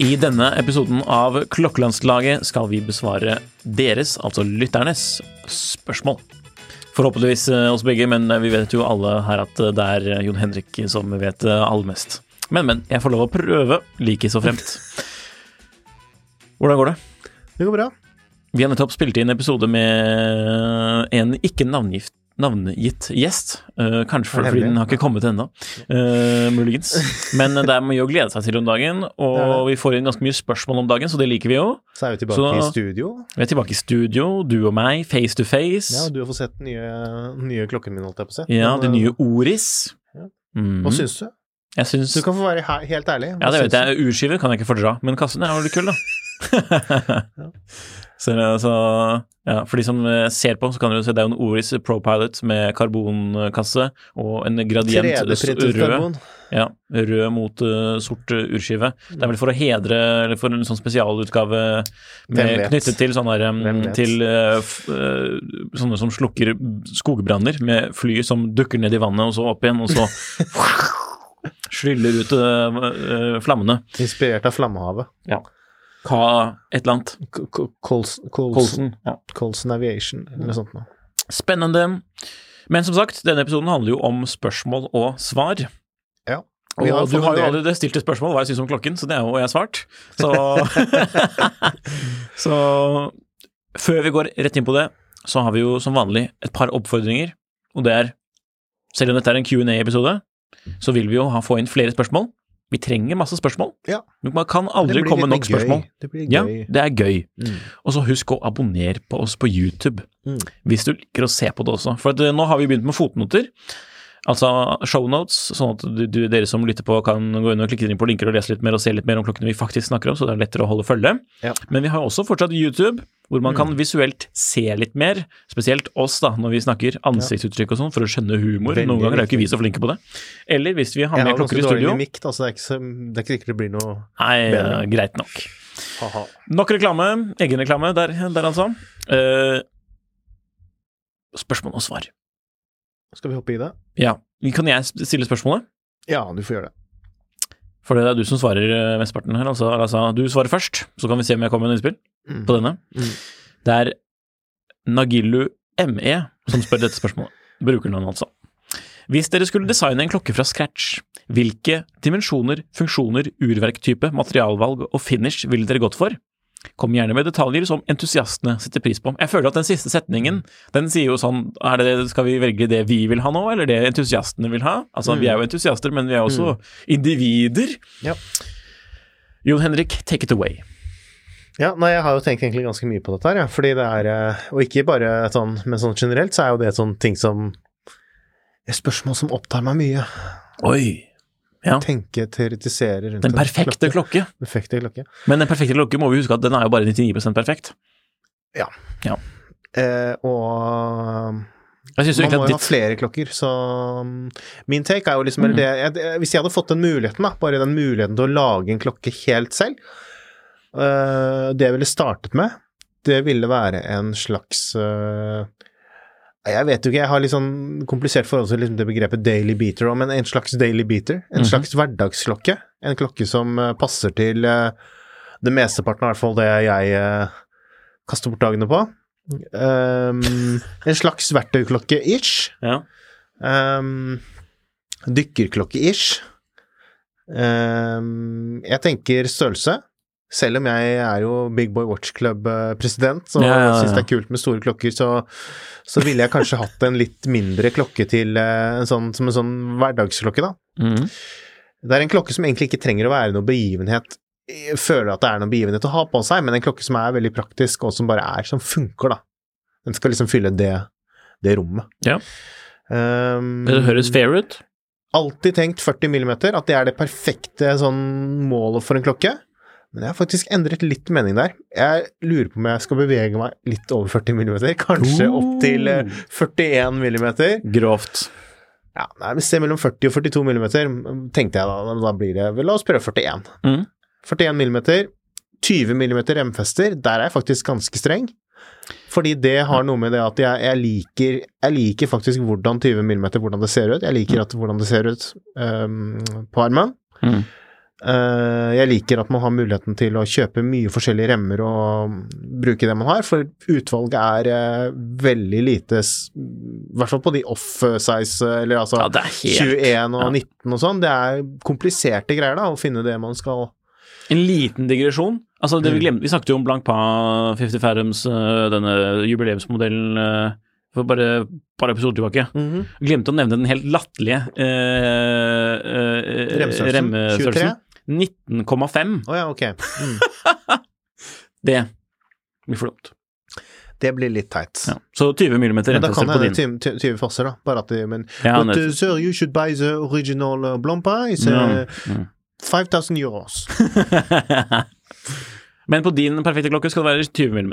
I denne episoden av Klokkelandslaget skal vi besvare deres, altså lytternes, spørsmål. Forhåpentligvis eh, oss begge, men vi vet jo alle her at det er Jon Henrik som vet eh, aller mest. Men, men. Jeg får lov å prøve, like så fremt. Hvordan går det? Det går bra. Vi har nettopp spilt inn episode med en ikke navngift navngitt gjest. Uh, kanskje fordi den har ikke kommet ennå, uh, muligens. Men det er mye å glede seg til om dagen, og Det det. vi får inn ganske mye spørsmål om dagen, så det liker vi jo. Så er vi tilbake Så- i studio. Vi er tilbake i studio, du og meg, face to face. Ja, og du har fått sett den nye, nye klokken min, holdt jeg på å si. Ja, den det nye Oris. Ja. Mhm. Hva syns du? Jeg syns Du kan få være he helt ærlig. Hva Ja, det vet jeg. Urskive kan jeg ikke fordra, men kassen er jo litt kul, da. så, så ja, for de som eh, ser på, så kan dere se det er en Oris ProPilot med karbonkasse og en gradient rød, ja, rød mot uh, sort eh, urskive. Det er vel for å hedre, eller for en sånn spesialutgave med, knyttet til sånne, um, til uh, f, uh, sånne som slukker skogbranner, med fly som dukker ned i vannet og så opp igjen, og så skyller ut flammene. Inspirert av Flammehavet. Hva et eller annet. Colson, Colson. Ja. Aviation, eller noe sånt noe. Spennende. Men som sagt, denne episoden handler jo om spørsmål og svar. Ja. Og har du har jo allerede stilt et spørsmål hva jeg syns om klokken, så det er jo jeg svart. Så, så før vi går rett inn på det, så har vi jo som vanlig et par oppfordringer. Og det er, selv om dette er en Q&A-episode, så vil vi jo ha, få inn flere spørsmål. Vi trenger masse spørsmål. Ja. Man kan aldri komme nok gøy. spørsmål. Det blir Ja, det er gøy. Mm. Og så husk å abonnere på oss på YouTube, Mm. hvis du liker å se på det også. For at, eh, nå har vi begynt med fotnoter, altså shownotes, sånn at du, du, dere som lytter på kan gå inn og klikke inn på linker og lese litt mer og se litt mer om klokkene vi faktisk snakker om, så det er lettere å holde følge. Ja. Men vi har også fortsatt YouTube, hvor man kan visuelt se litt mer, spesielt oss da, når vi snakker ansiktsuttrykk og sånn, for å skjønne humor. Veldig Noen ganger er jo ikke vi så flinke på det. Eller hvis vi har med har klokker i studio. mimikk, da, så det er ikke, så, det er ikke sikkert det blir noe Nei, bedre. eh, greit nok. ha-ha. Nok reklame, egenreklame der, der altså. Uh, spørsmål og svar. Skal vi hoppe i det? Ja. Kan jeg stille spørsmålet? Ja, du får gjøre det. For det er du som svarer eh, mesteparten her. Altså, altså, du svarer først, så kan vi se om jeg kommer med en innspill Mm. på denne. Mm. Det er Nagilu ME som spør dette spørsmålet. Brukernavn, altså. Hvis dere skulle designe en klokke fra scratch, hvilke dimensjoner, funksjoner, urverktype, materialvalg og finish ville dere gått for? Kom gjerne med detaljer som entusiastene setter pris på. Jeg føler at den siste setningen, den sier jo sånn er det, Skal vi velge det vi vil ha nå, eller det entusiastene vil ha? Altså, vi er jo entusiaster, men vi er også individer. Ja. Jon Henrik, take it away. Ja, nei, jeg har jo tenkt egentlig ganske mye på dette her, ja. Fordi det er eh, Og ikke bare sånn, men sånn generelt så er jo det sånn ting som Et spørsmål som opptar meg mye. Oi. Ja. Tenke, teoretisere rundt Den en perfekte klokke. Perfekte klokke. Men den perfekte klokke må vi huske at den er jo bare 99% perfekt. Eh, og man må jo ha flere klokker, så um, min take er jo liksom mm. det, jeg, Hvis jeg hadde fått den muligheten, da, bare den muligheten til å lage en klokke helt selv uh, Det jeg ville startet med, det ville være en slags eh, Jeg vet jo ikke, jeg har litt sånn komplisert forhold til liksom det begrepet daily beater òg, men en slags daily beater. En Mhm. slags hverdagsklokke. En klokke som eh, passer til uh, det mesteparten i hvert fall det jeg uh, kaster bort dagene på. Um, en slags verktøyklokke-ish. Ja. Um, Dykkerklokke-ish. Um, jeg tenker størrelse. Selv om jeg er jo Big Boy Watch Club-president, så Ja, ja, ja. syns det er kult med store klokker, så, så ville jeg kanskje hatt en litt mindre klokke til eh, en sånn, som en sånn hverdagsklokke, da. Mm. Det er en klokke som egentlig ikke trenger å være noe begivenhet Jeg føler at det er noe begivenhet å ha på seg, men en klokke som er veldig praktisk, og som bare er, som funker, da. Den skal liksom fylle det, det rommet. Ja. Um, Det høres fair ut. alltid tenkt 40 millimeter, at det er det perfekte sånn målet for en klokke. Men jeg har faktisk endret litt mening der. Jeg lurer på om jeg skal bevege meg litt over 40 millimeter, kanskje opp til eh, 41 millimeter. Grovt. Ja, nei, det er mellom 40 og 42 millimeter, tenkte jeg da, da blir det la oss prøve 41. Mm. 41 millimeter, 20 millimeter remfester, der er jeg faktisk ganske streng. Fordi det har noe med det at jeg, jeg liker Jeg liker faktisk hvordan 20 mm, hvordan det ser ut. Jeg liker at, hvordan det ser ut um, på armen. Mhm. Eh, jeg liker at man har muligheten til å kjøpe mye forskjellige remmer og bruke det man har, for utvalget er eh, veldig lite, i hvert fall på de off-size, eller altså Ja, helt 21 og ja. 19 og sånn. Det er kompliserte greier, da, å finne det man skal En liten digresjon. Altså, det vi, Mm. glemte, vi snakket jo om Blancpa 50 Fathoms, øh, denne jubileumsmodellen, for bare et par episoder tilbake. Vi Glemte å nevne den helt latterlige øh, Remstørrelsen? remmestørrelsen. 19,5. Å ja, ok. Mm. Det blir for dumt. Det blir litt teit. Ja. Så 20 mm Men da kan på din. 20 20 fosser, da. Bare at de, men Ja, But uh, sir, you should buy the original uh, Blompa. It's Ja. uh, Mm. 5000 euros. Men på din perfekte klokke skal det være 20 mm.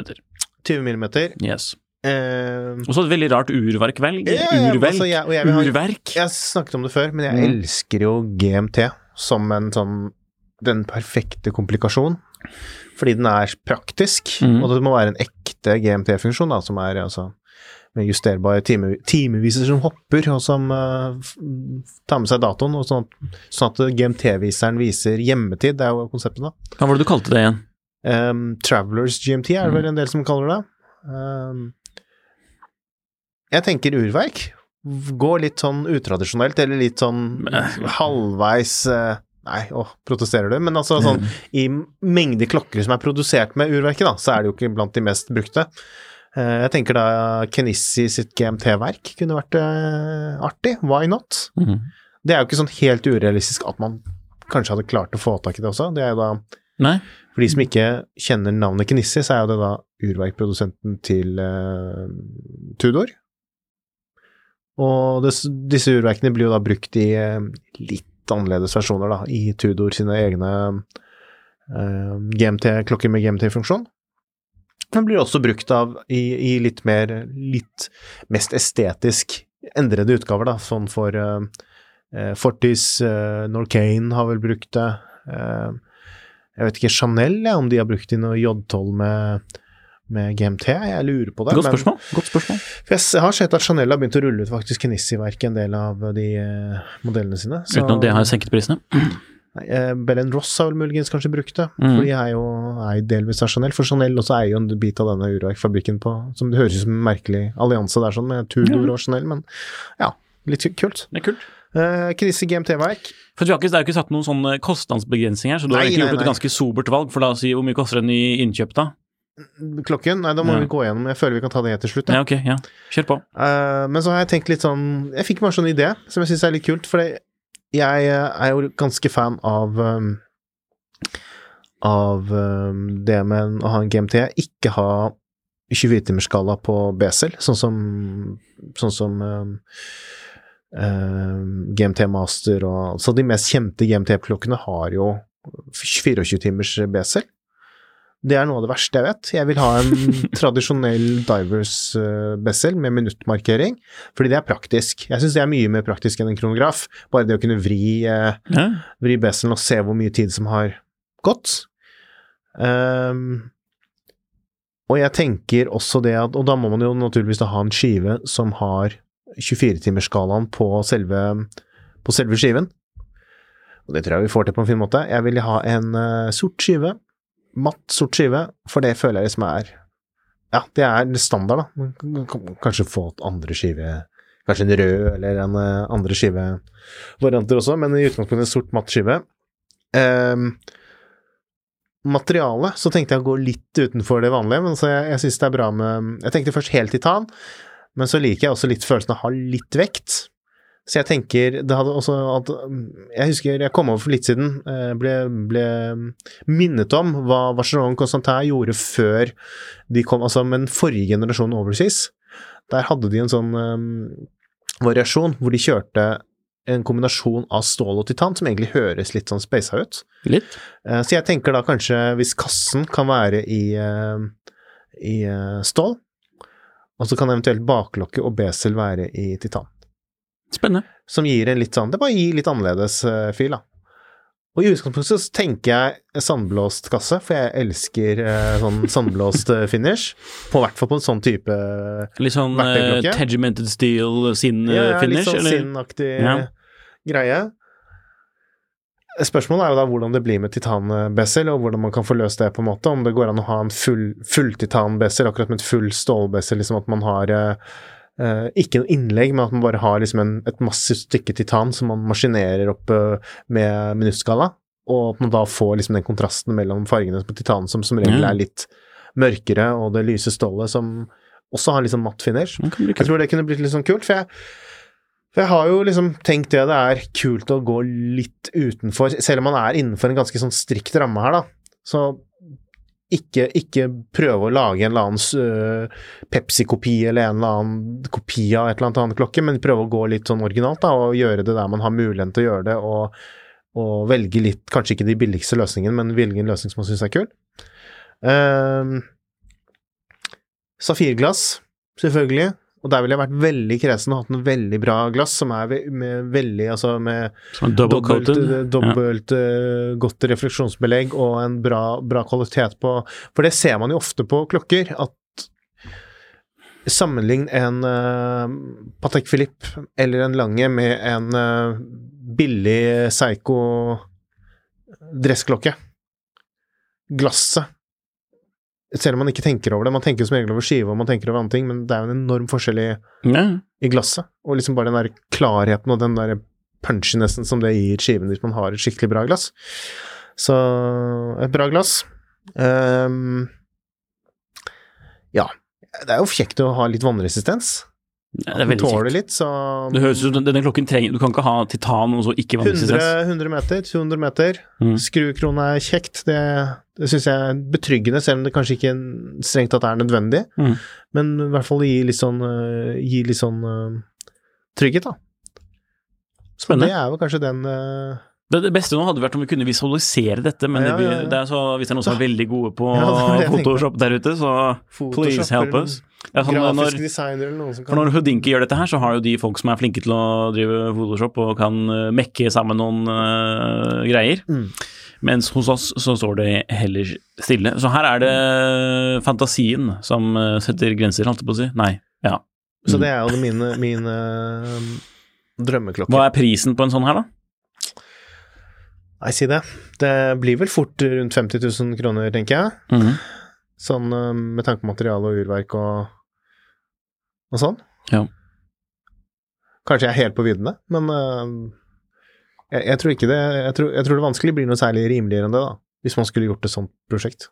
20 mm. Yes. Uh, Og så et veldig rart urverkvelg. Ja, ja, Urvelg. altså, jeg- jeg Urverk. jeg har snakket om det før, men jeg Mm. elsker jo GMT som en sånn den perfekte komplikasjon. Fordi den er praktisk, Mm. og det må være en ekte GMT-funksjon, som er altså med justerbare time, timeviser som hopper, og som uh, tar med seg datoen, og sånn at, sånn at GMT-viseren viser hjemmetid. Det er jo konseptet, da. Hva var det du kalte det igjen? Um, Travelers GMT er det Mm. vel en del som kaller det. Um, jeg tenker urverk. Gå litt sånn utradisjonelt, eller litt sånn halvveis eh, Nei, åh, protesterer du? Men altså sånn i mengde klokker som er produsert med urverket, da, så er det jo ikke blant de mest brukte. Eh, jeg tenker da Kenissi sitt GMT-verk kunne vært eh, artig. Why not? Mhm. Det er jo ikke sånn helt urealistisk at man kanskje hadde klart å få tak i det også. Det er jo da Nei? for de som ikke kjenner navnet Kenissi, så er jo det da urverkprodusenten til uh, Tudor. Og det, disse urverkene blir jo da brukt i uh, litt annerledes versjoner, da, i Tudor sine egne eh, GMT-klokker med GMT-funksjon. Den blir også brukt av i, i litt mer, litt mest estetisk endrede utgaver, da, sånn for eh, eh, Fortis, uh, Norcane har vel brukt det. eh, jeg vet ikke, Chanel, ja, om de har brukt i noe J12 med, med GMT, jeg lurer på det. Godt men- spørsmål. Godt spørsmål. for jeg har sett at Chanel har begynt å rulle ut faktisk Kenissi-verk en del av de eh, modellene sine. så- Uten at det har senket prisene. Eh, Bell Ross har vel muligens kanskje brukt det, Mm. for de er jo er delvis av Chanel. For Chanel også er jo en bit av denne urverkfabrikken på Som det høres ut som en merkelig allianse der, sånn, med Tudor og Chanel, men ja, litt kult. Det er kult. Uh, Kenissi GMT-verk. For har Det er jo ikke satt noen sånn eh, kostnadsbegrensning her, så du har Nei, egentlig nei, gjort et nei. ganske sobert valg. For da å si hvor mye koster en i innkjøp, da? Klokken? Nei, da må Ja. vi gå gjennom. Jeg føler vi kan ta det helt til slutt. ja. Ja, ok. ja. Kjør på. Uh, men så har jeg tenkt litt sånn Jeg fikk bare sånn idé som jeg syns er litt kult, for jeg eh, er jo ganske fan av um, Av um, det med å ha en GMT, ikke ha 24-timersskala på BSL, sånn som Sånn som um, GMT Master og Så de mest kjente GMT-klokkene har jo 24-timers BSL. Det er noe av det verste jeg vet. Jeg vil ha en tradisjonell divers uh, Bessel med minuttmarkering, fordi det er praktisk. Jeg syns det er mye mer praktisk enn en kronograf. Bare det å kunne vri, eh, vri Besselen og se hvor mye tid som har gått. Um, og jeg tenker også det at Og da må man jo naturligvis da ha en skive som har 24-timersskalaen på på selve skiven. Og det tror jeg vi får til på en fin måte. Jeg vil ha en uh, sort skive matt, sort skive, for det føler jeg liksom er Ja, det er standard, da. Kanskje få andre skive Kanskje en rød eller en eh, andre skivevarianter også, men i utgangspunktet sort, matt skive. Um, materiale, så tenkte jeg å gå litt utenfor det vanlige, men så jeg, jeg synes det er bra med Jeg tenkte først helt titan, men så liker jeg også litt følelsen av å ha litt vekt. Så jeg tenker det hadde også at Jeg husker jeg kom over for litt siden, eh, ble, ble minnet om hva Barcelona Constantin gjorde før de kom, altså med den forrige generasjonen Overseas. Der hadde de en sånn um, variasjon hvor de kjørte en kombinasjon av stål og titan som egentlig høres litt sånn spasa ut. Litt. Eh, Så jeg tenker da kanskje hvis kassen kan være i, i stål, og så kan eventuelt baklokket og besel være i titan. Spennende. Som gir en litt sånn Det bare gir litt annerledes uh, fyr, da. Og i utgangspunktet så tenker jeg sandblåst kasse, for jeg elsker eh, sånn sandblåst eh, finish. På hvert fall på en sånn type Litt sånn uh, tegimented steel sin ja, ja, finish, litt sånn sin-aktig Ja. greie. Spørsmålet er jo da hvordan det blir med titanbessel, og hvordan man kan få løst det, på en måte. Om det går an å ha en full, full titanbessel, akkurat med et full stålbessel, liksom at man har eh, eh, ikke noe innlegg, men at man bare har liksom en, et massivt stykke titan som man maskinerer opp uh, med minuttskala, og at man da får liksom den kontrasten mellom fargene på titanen, som som regel er litt mørkere, og det lyse stålet som også har liksom matt finish. Jeg tror det kunne blitt litt sånn kult, for jeg, for jeg har jo liksom tenkt det det er kult å gå litt utenfor, selv om man er innenfor en ganske sånn strikt ramme her, da. Så ikke, ikke prøve å lage en eller annen øh, Pepsi-kopi eller en eller annen kopi av et eller annet klokke, men prøve å gå litt sånn originalt, da, og gjøre det der man har muligheten til å gjøre det, og, og velge litt, kanskje ikke de billigste løsningene, men velge en løsning som man syns er kul. Uh, Safirglass, selvfølgelig. Og der ville jeg vært veldig kresen og hatt en veldig bra glass, som er ve- med veldig Altså med Sånn double dobbelt. Ja. dobbelt eh, godt refleksjonsbelegg og en bra, bra kvalitet på For det ser man jo ofte på klokker, at sammenlign en uh, Patek Philippe eller en Lange med en uh, billig Psycho dressklokke. Glasset selv om man ikke tenker over det. Man tenker som regel over skive og man tenker over andre ting, men det er jo en enorm forskjell i, i glasset. Og liksom bare den der klarheten og den der punchinessen som det gir skiven hvis man har et skikkelig bra glass. Så et bra glass. Um, ja. Det er jo kjekt å ha litt vannresistens. Ja, det er veldig Tåler litt, så Det høres ut som denne klokken trenger Du kan ikke ha titan og så ikke 100, vannresistens. 100 meter, 200 meter. Mm. Skrukrone er kjekt. Det, det syns jeg er betryggende, selv om det kanskje ikke strengt tatt er nødvendig. Mm. Men i hvert fall gi litt sånn, øh, gi litt sånn uh, trygghet, da. Så Spennende. det er vel kanskje den uh, Det, det beste nå hadde vært om vi kunne visualisere dette, men Ja, ja, ja. det er så, hvis det er noen som er veldig gode på det det. Photoshop der ute, så please help us. Ja, sånn, når, grafisk designer eller noen som for kan når Houdinki gjør dette her, så har jo de folk som er flinke til å drive Photoshop og kan eh, mekke sammen noen uh, greier. Mm. Mens hos oss så står det heller stille. Så her er det fantasien som eh, setter grenser, holdt jeg på å si. Nei, ja. Så det er jo mine, mine drømmeklokker. Hva er prisen på en sånn her, da? Nei, si det. Det blir vel fort rundt 50 000 kroner, tenker jeg. Mhm. Sånn øh, med tanke på materiale og urverk og, og sånn. Ja. Kanskje jeg er helt på viddene, men øh, jeg, jeg tror ikke det jeg tror, jeg tror det vanskelig blir noe særlig rimeligere enn det, da. Hvis man skulle gjort et sånt prosjekt.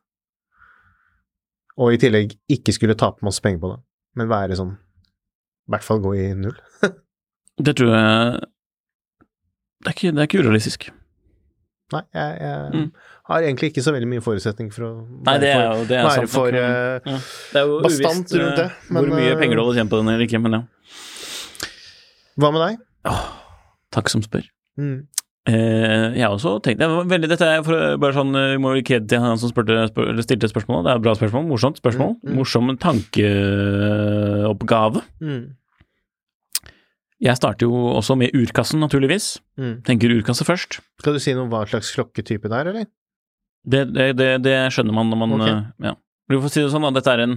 Og i tillegg ikke skulle tape masse penger på det, men være sånn I hvert fall gå i null. Det tror jeg Det er ikke, det er ikke urealistisk. Nei, jeg, jeg Mm. har egentlig ikke så veldig mye forutsetning for å Nei, det er jo det er være for uh, Ja. Det er jo bastant uvisst, rundt det, eh, men, hvor mye eh, penger du holder tjent på den eller ikke, men ja. Hva med deg? Takk som spør. Mm. Eh, jeg også tenkt jeg veldig, Dette er for, bare sånn Vi må gi kred til han som spurte, spør, eller stilte spørsmål. Det er et bra spørsmål. Morsomt spørsmål. Mm, mm. Morsom tankeoppgave. Mm. Jeg starter jo også med urkassen, naturligvis. Mm. Tenker urkasse først. Skal du si noe om hva slags klokketype det er, eller? Det, det, det, det skjønner man når man okay. eh, Ja. Du får si det sånn, da. Dette er en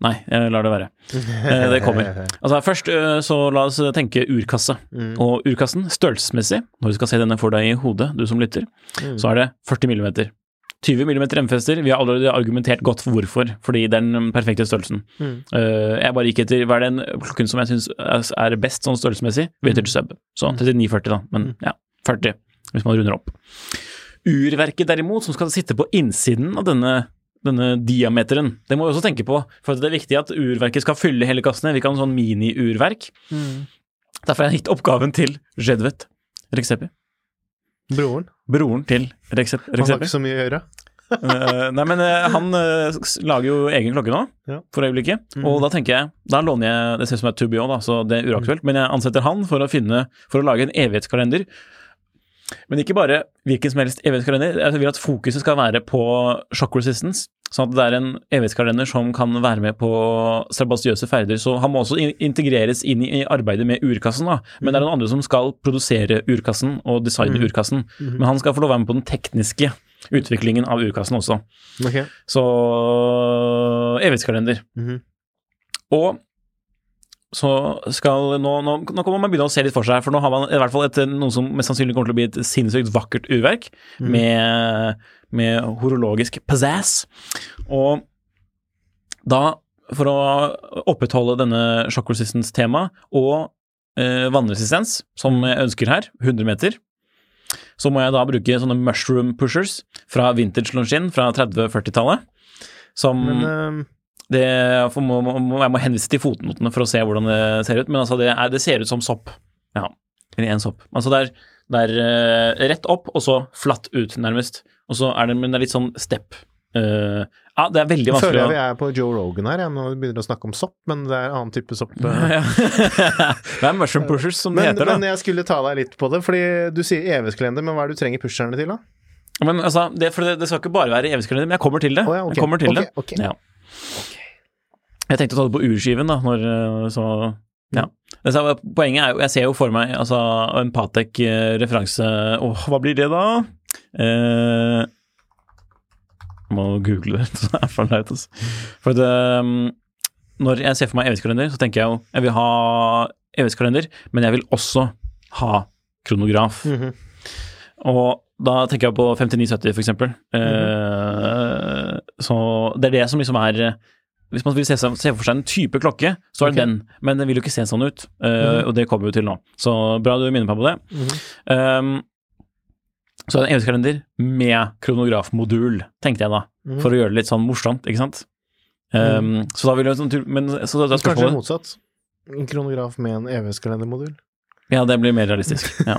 Nei, jeg lar det være. Eh, det kommer. Altså Først eh, så la oss tenke urkasse. Mm. Og urkassen, størrelsesmessig, når du skal se denne for deg i hodet, du som lytter, Mm. så er det 40 millimeter. 20 mm remfester, vi har allerede argumentert godt for hvorfor, fordi det er den perfekte størrelsen. Eh, jeg bare gikk etter hva er den klokken som jeg syns er best sånn størrelsesmessig, vintage sub. Så 3940, da, men ja, 40 hvis man runder opp. Urverket derimot, som skal sitte på innsiden av denne, denne diameteren, det må vi også tenke på, for det er viktig at urverket skal fylle hele kassene. Vi kan ha sånn mini-urverk. Derfor har jeg gitt oppgaven til Jedvet Reksepi. Broren. Broren til Reksep, Han har ikke så mye å gjøre. Eh, nei, men eh, han eh, lager jo egen klokke nå, Ja. for øyeblikket. Og da tenker jeg, da låner jeg Det ser ut som det er Tubio, da, så det er uaktuelt. Men jeg ansetter han for å finne For å lage en evighetskalender. Men ikke bare hvilken som helst evighetskalender. Jeg vil at fokuset skal være på shock resistance. Sånn at det er en evighetskalender som kan være med på strabasiøse ferder. Så han må også integreres inn i arbeidet med urkassen, da. Men det er noen andre som skal produsere urkassen og designe urkassen. Men han skal få lov å være med på den tekniske utviklingen av urkassen også. Okay. Så evighetskalender. Mhm. Og så skal nå, nå, nå kommer man begynne å se litt for seg, for nå har man i hvert fall et, noe som mest sannsynlig kommer til å bli et sinnssykt vakkert urverk med, med horologisk pizzazz. Og da, for å opprettholde denne shock resistance-temaet og eh, vannresistens, som jeg ønsker her, 100 meter, så må jeg da bruke sånne mushroom pushers fra vintage Longines fra 30-40-tallet. Som Men uh... det, må, må, Jeg må henvise til fotnotene for å se hvordan det ser ut, men altså det, er, det ser ut som sopp. Ja, eller en sopp. Altså det er, det er eh, rett opp, og så flatt ut, nærmest. Og så er det, men det er litt sånn step. Uh, ja, det er veldig vanskelig føler jeg vi er på Joe Rogan her, jeg, når vi begynner å snakke om sopp, men det er annen type sopp. eh. ja. Det er mushroom pushers, som det heter. heter. men jeg skulle ta deg litt på det, fordi du sier evighetskalender, men hva er det du trenger pusherne til, da? Men altså, det, for det, det skal ikke bare være evighetskalender, men jeg kommer til det. Å ja, ok. Jeg kommer til Ok, det. ok. Ja. Jeg tenkte å ta det på urskiven, da, når eh, så Ja. Det Poenget er jo Jeg ser jo for meg altså, en Patek-referanse Åh, hva blir det, da? Eh, må google det, så er for leit, altså. For det, um, når jeg ser for meg evighetskalender, så tenker jeg jo Jeg vil ha evighetskalender, men jeg vil også ha kronograf. Mhm. Og da tenker jeg på 5970, for eksempel. Eh, så det er det som liksom er Hvis man vil se, se for seg en type klokke, så er det okay. den. Men den vil jo ikke se sånn ut, eh, og det kommer vi til nå. Så bra du minner meg på det. Um, så en evighetskalender med kronografmodul, tenkte jeg da. For å gjøre det litt sånn morsomt, ikke sant. Um, Så da vil jeg sånn, men, så da er Kanskje spørsmålet motsatt. En kronograf med en evighetskalendermodul. Ja, det blir mer realistisk. ja.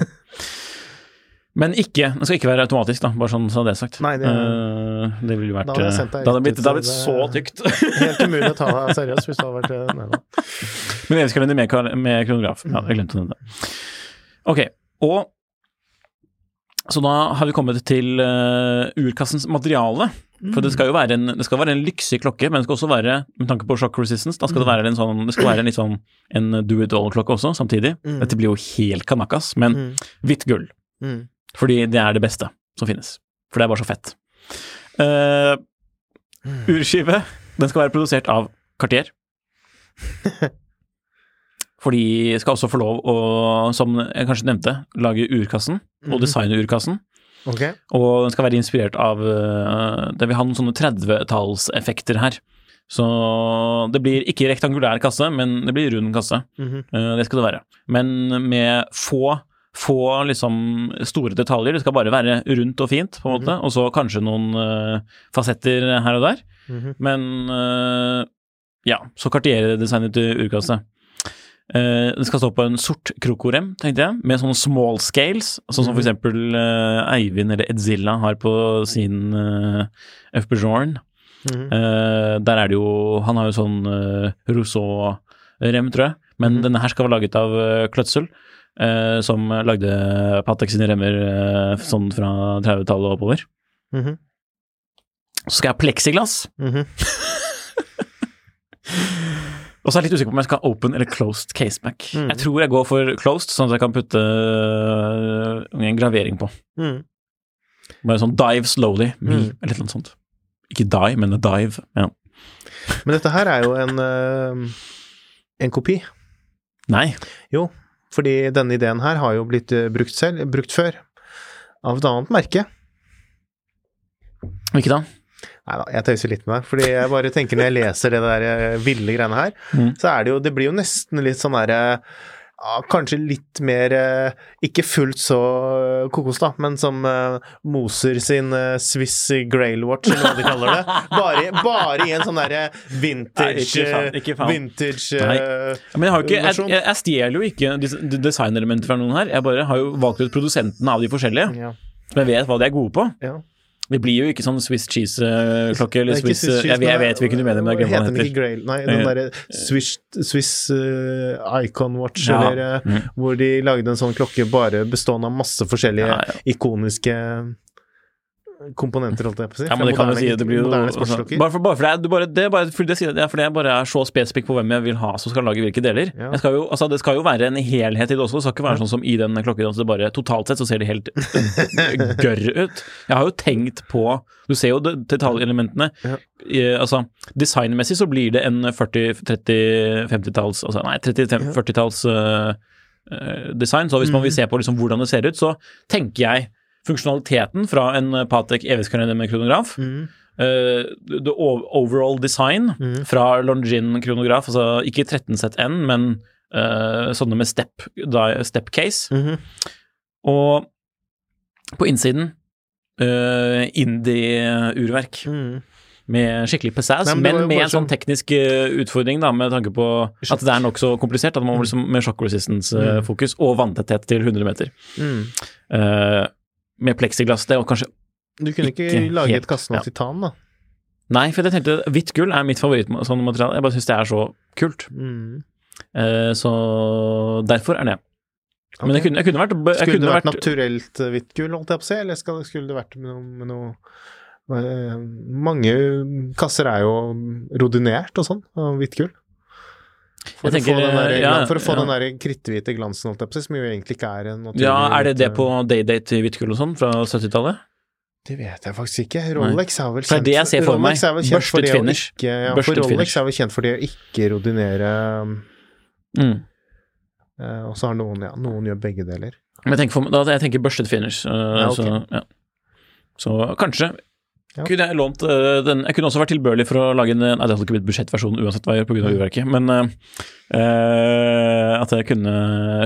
Men ikke, det skal ikke være automatisk, da, bare sånn så det er sagt. Nei, det- uh, det ville vært Da hadde jeg eh, Det hadde blitt, det hadde blitt så tykt. Helt umulig å ta deg seriøst hvis du hadde vært eh, Nei da. Men evighetskalender med, med kronograf. Ja, jeg glemte å nevne det. Ok, og så da har vi kommet til uh, urkassens materiale. For det skal jo være en, det skal være en lyksig klokke, men det skal også være, med tanke på shock resistance, da skal det være en sånn, det skal være en litt sånn en do it all-klokke også, samtidig. Dette blir jo helt kanakas, men hvitt gull. Mm. Fordi det er det beste som finnes. For det er bare så fett. Uh, urskive, den skal være produsert av Cartier. For de skal også få lov å, som jeg kanskje nevnte, lage urkassen og designe urkassen. Ok. Og den skal være inspirert av eh, Det vil ha noen sånne 30-tallseffekter her. Så det blir ikke rektangulær kasse, men det blir rund kasse. Mm -hmm. det skal det være. Men med få, få liksom store detaljer. Det skal bare være rundt og fint, på en måte. Og så kanskje noen eh, fasetter her og der. Mhm. Men eh, ja, så kartierer designet urkasse. Eh, den skal stå på en sort krokorem, tenkte jeg, med sånne small scales, sånn som for eksempel eh, Eivind eller Edzilla har på sin uh, F. Mm -hmm. Eh, der er det jo Han har jo sånn Rousseau-rem, tror jeg, men denne her skal være laget av Kløtsel, eh, som lagde Patek sine remmer eh, sånn fra 30-tallet og oppover. Mhm. Så skal jeg ha pleksiglass. Og så er jeg litt usikker på om jeg skal ha open eller closed caseback. Mm. Jeg tror jeg går for closed, sånn at jeg kan putte øh, en gravering på. Mm. Bare sånn dive slowly, me, Mm. eller noe sånt. Ikke die, men a dive. Ja. Men dette her er jo en, eh, en kopi. Nei. Jo, fordi denne ideen her har jo blitt eh, brukt selv, brukt før, av et annet merke. Hvilket da? Nei da, jeg tøyser litt med deg. Fordi jeg bare tenker når jeg leser det der eh, ville greiene her, Mm. så er det jo Det blir jo nesten litt sånn derre ja, kanskje litt mer eh, Ikke fullt så eh, kokos, da, men som eh, Moser sin eh, Swiss Grail Watch, eller hva de kaller det. Bare, bare i en sånn derre vintage Nei, ikke eh, faen. Vintage Nei. eh, Men jeg, har ikke, jeg, jeg, jeg stjeler jo ikke designelementer fra noen her. Jeg bare har jo valgt ut produsentene av de forskjellige, Ja. som jeg vet hva de er gode på. ja. Det blir jo ikke sånn Swiss cheese-klokke eller er Swiss, cheese, jeg, vet- jeg vet hvilken du mener, men jeg glemmer hva den heter. Grail? Nei, den Eh, derre Swiss, Swiss uh, Icon Watch, Ja. eller eh, Mm. hvor de lagde en sånn klokke bare bestående av masse forskjellige Ja, ja. ikoniske komponenter, holdt jeg på å si. Ja, men det kan jo si det blir jo moderne. Bare, for, bare for det, er- bare, det bare fordi det, det er fordi jeg bare er så spesifikk på hvem jeg vil ha som skal lage hvilke deler. Ja. Skal jo, altså, det skal jo være en helhet i det også. Det skal ikke være sånn som i den klokkedansen. Altså bare, totalt sett så ser det helt gørr ut. Jeg har jo tenkt på Du ser jo de- detaljelementene. Ja. I, altså, designmessig så blir det en 40-, 30-, 50-talls altså, Nei, 30-, 40-talls øh, øh, design. Så hvis man Mhm. vil se på liksom hvordan det ser ut, så tenker jeg funksjonaliteten fra en Patek evighetskalender med kronograf. Mm. Uh, the overall design mm. fra Longin kronograf, altså ikke 13ZN, men uh, sånne med step, step case. Mhm. Og på innsiden uh, indie-urverk Mm. med skikkelig pizzazz, men men, med en sånn sånn- teknisk utfordring, da, med tanke på at det er nokså komplisert. At man må liksom med shock resistance-fokus og vanntetthet til 100 meter. Mm. Med pleksiglass, det og kanskje Du kunne ikke, Ikke lage et kassen av ja. titan, da? Nei, for jeg tenkte hvitt gull er mitt favorittmateriale. Jeg bare syns det er så kult. Mm. Eh, så derfor er det. Men jeg kunne, jeg kunne vært jeg Skulle kunne det vært vært, naturelt hvitt gull, holdt jeg på å si, eller skal, skulle det vært med noe, med noe eh, Mange kasser er jo rodinert og sånn, av hvitt gull. For, å tenker, den der, ja, for å få ja. den der kritthvite glansen, å som jo egentlig ikke er en naturlig Ja, er det det på Daydate i hvittkull og sånn fra 70-tallet? Det vet jeg faktisk ikke. Rolex er vel kjent det jeg ser for meg. Er vel kjent for det å. Ikke, ja, for Rolex finish. er vel kjent for det å ikke rodinere Mm. uh, Og så har noen, ja, noen gjør begge deler. Men jeg tenker, for, da, jeg tenker børstet finish. Uh, Ja, okay. så, ja. så kanskje Ja. kunne jeg lånt uh, den Jeg kunne også vært tilbørlig for å lage en Nei, det hadde ikke blitt budsjettversjon uansett hva jeg gjør pga. Urverket, men uh, at jeg kunne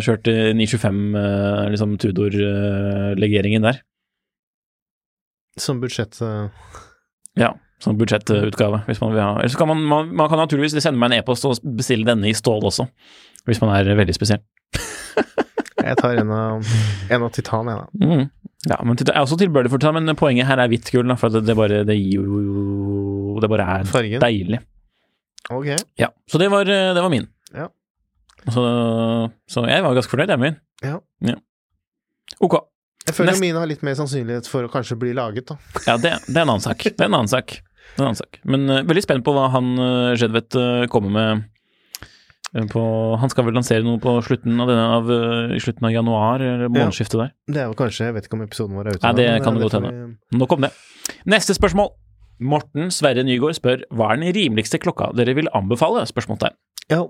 kjørt eh, 925 uh, liksom Tudor-legeringen der. Som budsjett Ja, som budsjettutgave, hvis man vil ha. Eller så kan man, man, man kan naturligvis sende meg en e-post og bestille denne i stål også, hvis man er veldig spesiell. Jeg tar en av, en av titan, jeg, da. Mm. Ja, men er også tilbørlig for det, men poenget her er hvitt gull, for det, det bare det gir jo Det bare er Fargen. deilig. Ok. Ja, så det var, det var min. Ja. Så, så jeg var ganske fornøyd, jeg, min. Ja. Ok. Jeg føler Nest- mine har litt mer sannsynlighet for å kanskje bli laget, da. Ja, det, det er en annen sak. Det er en annen sak. En annen sak. Men uh, veldig spent på hva han uh, Jedvet uh, kommer med eh, på Han skal vel lansere noe på slutten av denne av, eh, i slutten av januar, eller månedsskiftet der. Det er jo kanskje Jeg vet ikke om episoden vår er ute Nei, det kan det godt hende. Nok om det. Neste spørsmål. Morten Sverre Nygaard spør hva er den rimeligste klokka dere vil anbefale? Spørsmålstegn. Ja.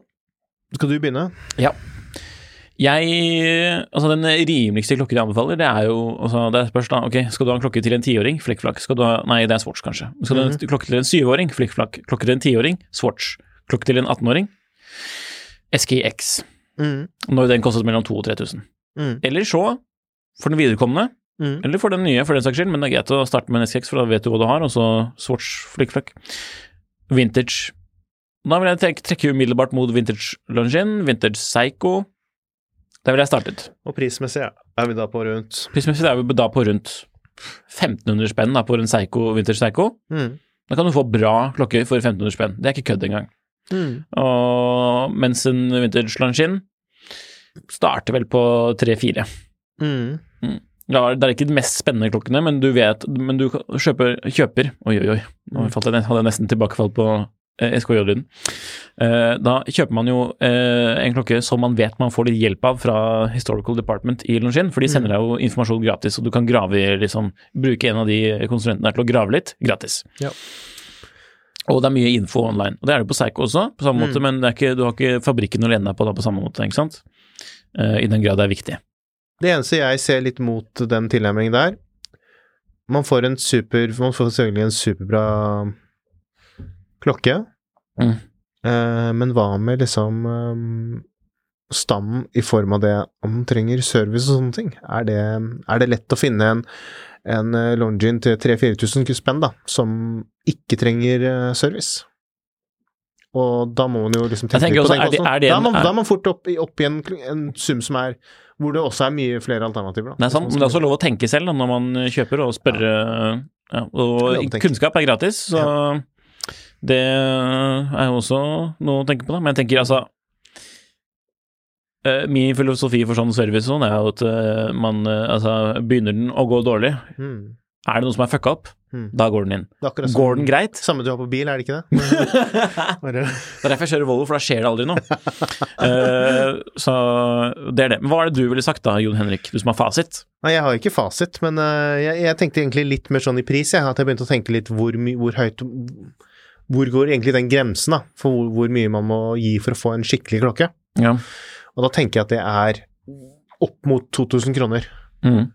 Skal du begynne? Ja. Jeg Altså, den rimeligste klokken jeg anbefaler, det er jo altså, Det spørs, da. Ok, skal du ha en klokke til en tiåring? Flikkflakk. Skal du ha Nei, det er Swatch, kanskje. Skal du ha en klokke til en syvåring? Flikkflakk. Klokke til en tiåring? Swatch. Klokke til en 18-åring? SKX. Mm. Når den kostet mellom 2000 og 3000. Mm. Eller så, for den viderekomne, Mm. eller for den nye, for den saks skyld, men det er greit å starte med en SKX, for da vet du hva du har, og så Swatch flikkflakk. Vintage. Da vil jeg trekke, trekke umiddelbart mot Vintage Longin, Vintage Psycho. Der ville jeg startet. Og prismessig ja. er vi da på rundt Prismessig er vi da på rundt 1500 spenn da, på en Seiko, Vintage Psycho. mm. Da kan du få bra klokker for 1500 spenn. Det er ikke kødd engang. Mm. Og mens en Vintage Longin starter vel på 3-4. Mm. Ja, det er ikke de mest spennende klokkene, men du vet Men du kjøper, kjøper Oi, oi, oi. Nå jeg, hadde jeg nesten tilbakefall på eh, SKJ-lyden. Eh, da kjøper man jo eh, en klokke som man vet man får litt hjelp av fra Historical Department i Longin, for de sender deg jo informasjon gratis, og du kan grave liksom Bruke en av de konsulentene til å grave litt, gratis. Ja. Og det er mye info online. Og det er det på Psycho også, på samme måte, men det er ikke, du har ikke fabrikken å lene deg på da på samme måte, ikke sant? Uh, I den grad det er viktig. Det eneste jeg ser litt mot den tilnærmingen der, Man får en super Man får selvfølgelig en superbra klokke, Mm. uh, men hva med liksom um, stammen i form av det om trenger service og sånne ting? Er det, er det lett å finne en, en eh, Longin til 3000-4000 spenn da, som ikke trenger eh, service? Og da må man jo liksom tenke litt på også, den er det- er det Da en- er man, da er man fort opp, opp i en, en sum som er hvor det også er mye flere alternativer. Da, Det er sant, men det er også lov å tenke selv da, når man kjøper og spørre. Ja, ja, og kunnskap er gratis, så det er jo også noe å tenke på, da. Men jeg tenker altså eh, Min filosofi for sånn service sånn er jo at eh, man eh, altså Begynner den å gå dårlig, Mm. er det noe som er fucka opp, Mm. da går den inn. Som- Går den greit? Samme du har på bil, er det ikke det? Det er derfor jeg kjører Volvo, for da skjer det aldri noe. uh, så det er det. Men hva er det du ville sagt da, Jon Henrik, du som har fasit? Nei, jeg har ikke fasit, men uh, jeg, jeg tenkte egentlig litt mer sånn i pris, jeg. At jeg begynte å tenke litt hvor, hvor høyt Hvor går egentlig den grensen, da, for hvor, hvor mye man må gi for å få en skikkelig klokke? Ja. Og da tenker jeg at det er opp mot 2000 kroner. Mm.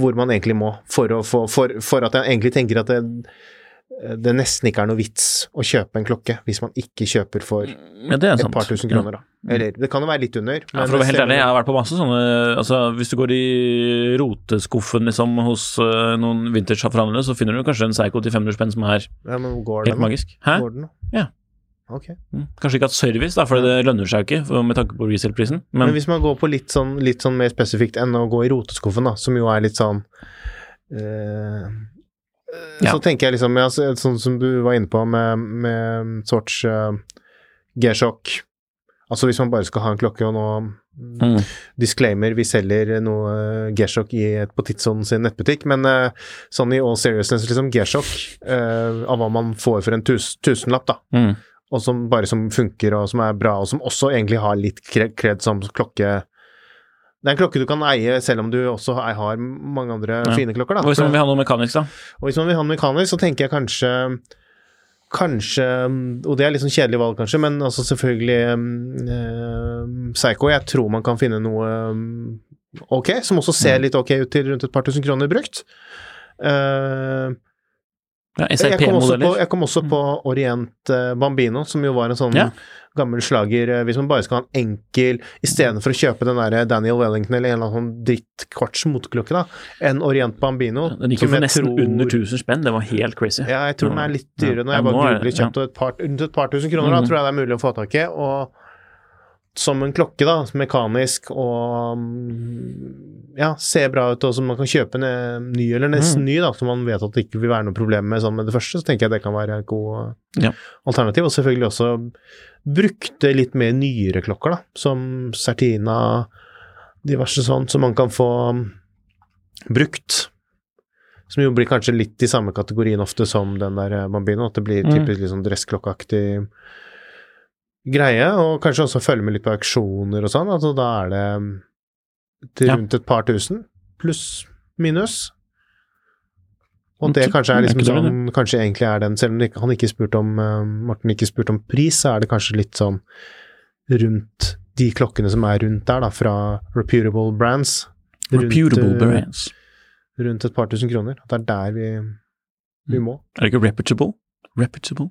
Hvor man egentlig må, for, å få, for, for at jeg egentlig tenker at det, det nesten ikke er noe vits å kjøpe en klokke hvis man ikke kjøper for et ja, er sant. par tusen kroner, da. Eller det kan jo være litt under. Ja, for å være helt ærlig, jeg har vært på masse sånne altså Hvis du går i roteskuffen liksom hos uh, noen vintage-forhandlere, så finner du kanskje en Seigo til 500 spenn som er ja, men går helt den? magisk. Hæ? Går den? Ja. Ok. Mm. Kanskje ikke hatt service, da, for det lønner seg jo ikke med tanke på resale-prisen, Men, men hvis man går på litt sånn, litt sånn mer spesifikt enn å gå i roteskuffen, da, som jo er litt sånn øh, Ja. Så tenker jeg liksom, ja, så- sånn som du var inne på med, med sorts uh, G-sjokk Altså hvis man bare skal ha en klokke og nå mm. Disclaimer, vi selger noe uh, G-sjokk på Tidsson sin nettbutikk, men uh, sånn i all seriousness, liksom G-sjokk uh, av hva man får for en tus, tusenlapp, da Mm. Og som bare som funker, og som er bra, og som også egentlig har litt kred, som klokke Det er en klokke du kan eie selv om du også har, mange andre Ja. fine klokker, da. Og hvis man vil ha noe mekanisk, da? Og hvis man vil ha noe mekanisk, så tenker jeg kanskje Kanskje Og det er litt sånn kjedelig valg, kanskje, men altså selvfølgelig um, Psycho, jeg tror man kan finne noe ok, som også Mm. ser litt ok ut til rundt et par tusen kroner brukt. Uh, Ja, jeg, kom på, jeg kom også på Orient eh, Bambino, som jo var en sånn Ja. gammel slager eh, Hvis man bare skal ha en enkel Istedenfor å kjøpe den der Daniel Wellington eller en eller annen sånn drittkvarts moteklokke, da, en Orient Bambino Den gikk jo for nesten tror- under 1000 spenn, det var helt crazy. Ja, jeg tror den er litt dyrere. Ja, jeg bare nå googler kjapt, og et par, et par tusen kroner, da Mhm. tror jeg det er mulig å få tak i. Og som en klokke, da, mekanisk og mm, ja, ser bra ut, og som man kan kjøpe en eh, ny eller nesten Mhm. ny, da, som man vet at det ikke vil være noe problem med sånn med det første, så tenker jeg det kan være et god eh, Ja. alternativ. Og selvfølgelig også brukte litt mer nyere klokker, da, som Certina, diverse sånt, som man kan få mm, brukt. Som jo blir kanskje litt i samme kategorien ofte som den der eh, Bambino, at det blir Mm. typisk litt sånn dressklokkeaktig greie, og kanskje også følge med litt på auksjoner og sånn, altså da er det mm, til rundt et par tusen, pluss minus. Og det kanskje er liksom sånn, kanskje egentlig er den, selv om ikke- han ikke spurte om, eh, Morten ikke spurte om pris, så er det kanskje litt sånn rundt de klokkene som er rundt der, da, fra reputable brands. Rundt, Reputable eh, brands. Rundt et par tusen kroner. At det er der vi, Mm. vi må. Er det ikke reputable? Reputable?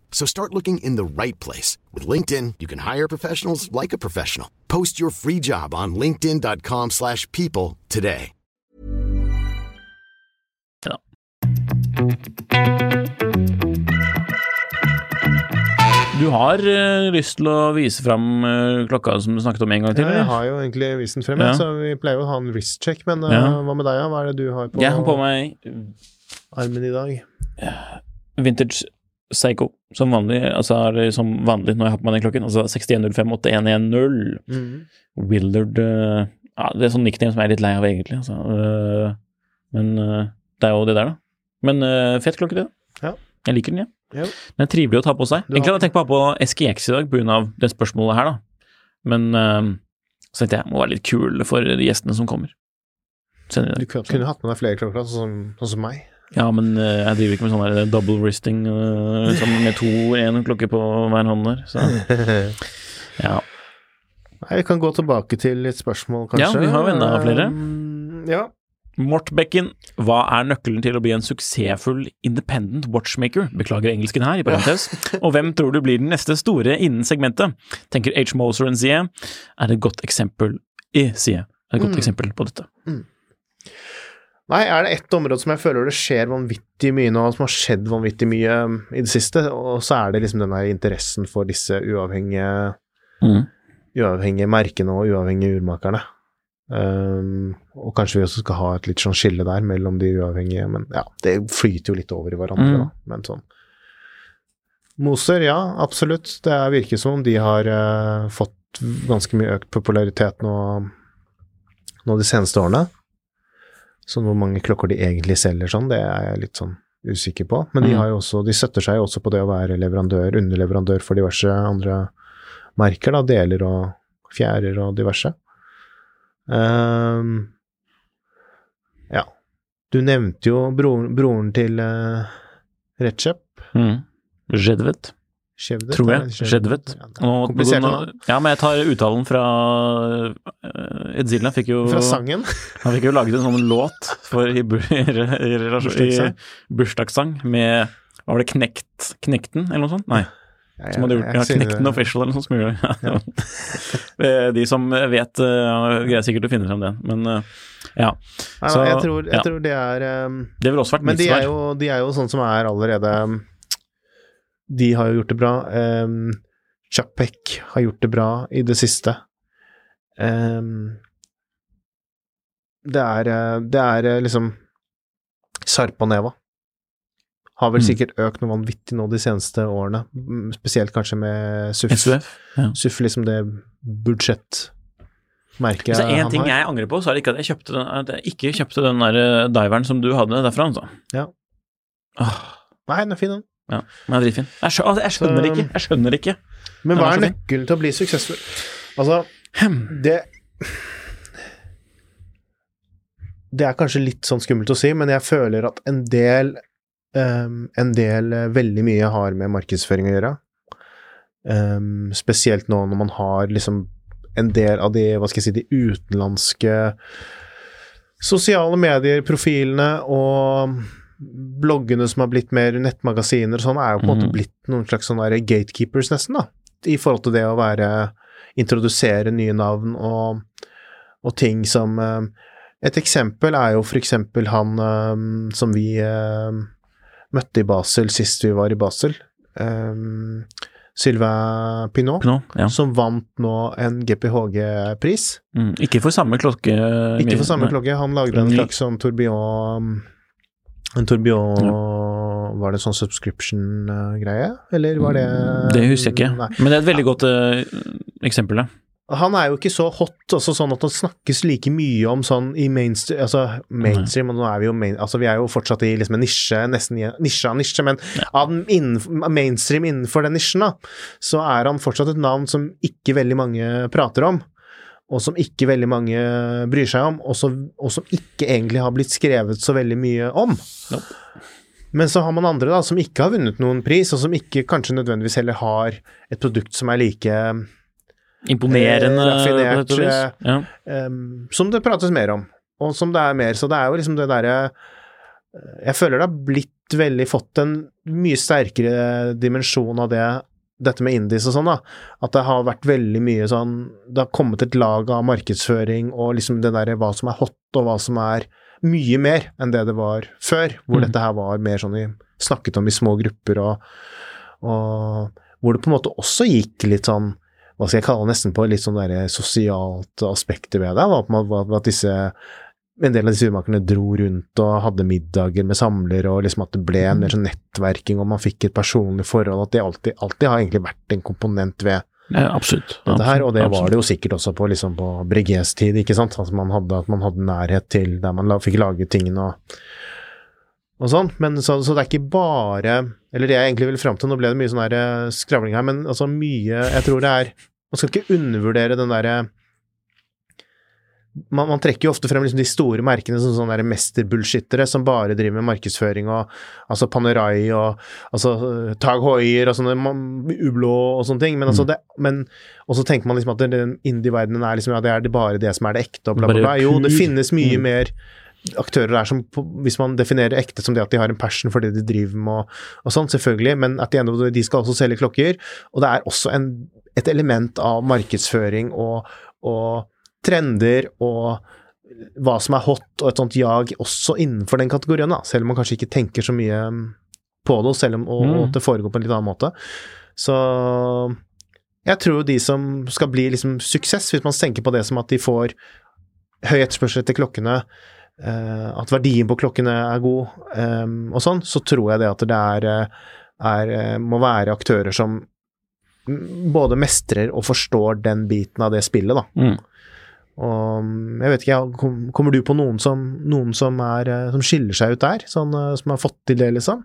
So start looking in the right place. With LinkedIn, you can hire professionals like a professional. Post your free job on linkedin.com/people slash people today. Du har uh, lyst til å vise fram uh, klokka som du snakket om en gang til? Ja, jeg har jo egentlig vist den frem, Ja. så vi pleier jo å ha en wrist check, men uh, Ja. hva med deg, ja? Hva er det du har på, Jeg har på meg armen i dag? vintage Seiko som vanlig, altså er det som vanlig når jeg har på meg den klokken, altså 61058110. Mhm. Willard uh, Ja, det er sånn nickname som jeg er litt lei av, egentlig. Altså. Uh, men uh, det er jo det der, da. Men fett klokke, det. Ja. Jeg liker den, jeg. Ja. Den er trivelig å ta på seg. Egentlig hadde jeg tenkt på å ha på SKX i dag pga. det spørsmålet her, da. Men så tenkte jeg må være litt kul for de gjestene som kommer. Du kunne, kunne hatt med deg flere klokker, sånn, sånn som meg. Ja, men eh, jeg driver ikke med sånn der double wristing eh, som med to én klokke på hver hånd der. Så ja. Nei, vi kan gå tilbake til litt spørsmål, kanskje. Ja, vi har jo enda flere. Um, ja. Mort Bekken, hva er nøkkelen til å bli en suksessfull independent watchmaker? Beklager engelsken her, i parentes. Og hvem tror du blir den neste store innen segmentet? Tenker H. Moser and Zie er et godt eksempel i Zie. Er et godt Mm. eksempel på dette. Nei, er det ett område som jeg føler det skjer vanvittig mye nå, som har skjedd vanvittig mye um, i det siste, og så er det liksom den der interessen for disse uavhengige, Mm. uavhengige merkene og uavhengige urmakerne. Um, og kanskje vi også skal ha et litt sånn skille der mellom de uavhengige, men ja, det flyter jo litt over i hverandre, Mm. da, men sånn. Moser, ja, absolutt. Det er- virker som om de har uh, fått ganske mye økt popularitet nå, nå de seneste årene. Så hvor mange klokker de egentlig selger sånn, det er jeg litt sånn usikker på. Men de, Mm. har jo også, de støtter seg jo også på det å være leverandør, underleverandør for diverse andre merker, da, deler og fjærer og diverse. Um, ja. Du nevnte jo broren, broren til uh, Recep. Mm. Zhedvet, Shevdet, tror jeg. Skjedvet. Er Komplisert nå- Ja, men jeg tar uttalen fra uh, Edzila fikk jo Fra sangen. Han fikk jo laget en sånn låt for i, i, i, i, Bursdagssang. med var det Knekt, Knekten, eller noe sånt? Nei. Ja, Som hadde gjort, ja, det. Knekten Official eller noe sånt som gjorde ja. Eh, De som vet, uh, greier sikkert å finne frem det, men eh, ja. Så, jeg, tror, jeg tror det er um, Det ville også vært Men de er, jo, de er jo sånn som er allerede De har jo gjort det bra. Um, Chapek har gjort det bra i det siste. Um, det er Det er liksom Sarpaneva har vel Mm. sikkert økt noe vanvittig nå de seneste årene, spesielt kanskje med SUF. SUF. Ja. SUF liksom det budsjettmerket Hvis det er én ting jeg angrer på, så er det ikke at jeg, kjøpte den, at jeg ikke kjøpte den der eh, diveren som du hadde derfra, altså. Ja. Åh, Nei, den er fin, den. Ja, men er dritfin. Jeg, skjø altså, jeg skjønner det ikke. Jeg skjønner ikke. Men hva er nøkkelen til å bli suksessfull? Altså, det Det er kanskje litt sånn skummelt å si, men jeg føler at en del um, En del eh, veldig mye har med markedsføring å gjøre. Um, spesielt nå når man har liksom en del av de, hva skal jeg si, de utenlandske sosiale medier-profilene og bloggene som har blitt mer nettmagasiner og sånn, er jo på en måte Mhm. blitt noen slags sånne gatekeepers, nesten, da. I forhold til det å være Introdusere nye navn og, og ting som eh, Et eksempel er jo for eksempel han eh, som vi eh, møtte i Basel sist vi var i Basel. Sylvain Pinot, Pinot ja. som vant nå en GPHG-pris. Mm, ikke for samme klokke. Ikke for samme klokke, han lagde en slags sånn tourbillon En ja. Var det sånn subscription-greie, eller var det Det husker jeg ikke, Nei. men det er et veldig godt uh, eksempel, ja. Han er jo ikke så hot, også sånn at han snakkes like mye om sånn i mainstream Altså mainstream, og nå er vi jo main, altså vi er jo fortsatt i liksom en nisje, nesten nisje av nisje, men av innenfor, mainstream innenfor den nisjen, da, så er han fortsatt et navn som ikke veldig mange prater om. Og som ikke veldig mange bryr seg om, og, så, og som ikke egentlig har blitt skrevet så veldig mye om. Men så har man andre da, som ikke har vunnet noen pris, og som ikke kanskje nødvendigvis heller har et produkt som er like Imponerende, Eh, raffinert, eh, Ja. Ehm, som det prates mer om, og som det er mer. Så det er jo liksom det derre Jeg føler det har blitt veldig fått en mye sterkere dimensjon av det, dette med indies og sånn, da. At det har vært veldig mye sånn Det har kommet et lag av markedsføring og liksom det derre hva som er hot, og hva som er mye mer enn det det var før, hvor Mm. dette her var mer sånn i Snakket om i små grupper og, og hvor det på en måte også gikk litt sånn hva skal jeg kalle det, nesten på litt sånn der sosialt aspekter ved det, var på en at disse en del av disse urmakerne dro rundt og hadde middager med samlere, og liksom at det ble en mer sånn nettverking, og man fikk et personlig forhold, at det alltid, alltid har egentlig vært en komponent ved Ja, absolutt. dette her, og det Absolutt. var det jo sikkert også på, liksom på Breguets tid, ikke sant, Altså man hadde, at man hadde nærhet til der man la, fikk lage tingene, og, og sånn, men så, så det er ikke bare Eller det jeg egentlig vil fram til, nå ble det mye sånn eh, skravling her, men altså mye Jeg tror det er Man skal ikke undervurdere den derre man, man, trekker jo ofte frem liksom de store merkene som sånne der mesterbullshittere som bare driver med markedsføring og altså Panerai og altså Tag Hoier og sånne Ublå og sånne ting. Men altså mm. det men, Og så tenker man liksom at den indie-verdenen er liksom ja, det er bare det som er det ekte og bla, bla, bla. Jo, det finnes mye mm. mer aktører der som, hvis man definerer ekte som det at de har en passion for det de driver med og, og sånn, selvfølgelig, men at de, de skal også selge klokker. Og det er også en, et element av markedsføring og, og trender og hva som er hot, og et sånt jag også innenfor den kategorien, da. selv om man kanskje ikke tenker så mye mm, på det, selv om og, mm. og det foregår på en litt annen måte. Så jeg tror de som skal bli liksom suksess, hvis man tenker på det som at de får høy etterspørsel etter klokkene, eh, at verdien på klokkene er god, eh, og sånn, så tror jeg det at det er, eh, er, eh, må være aktører som både mestrer og forstår den biten av det spillet, da. Mm. Og mm, jeg vet ikke, kommer du på noen som, noen som, er, eh, som skiller seg ut der? Sånn, eh, som har fått til det, liksom?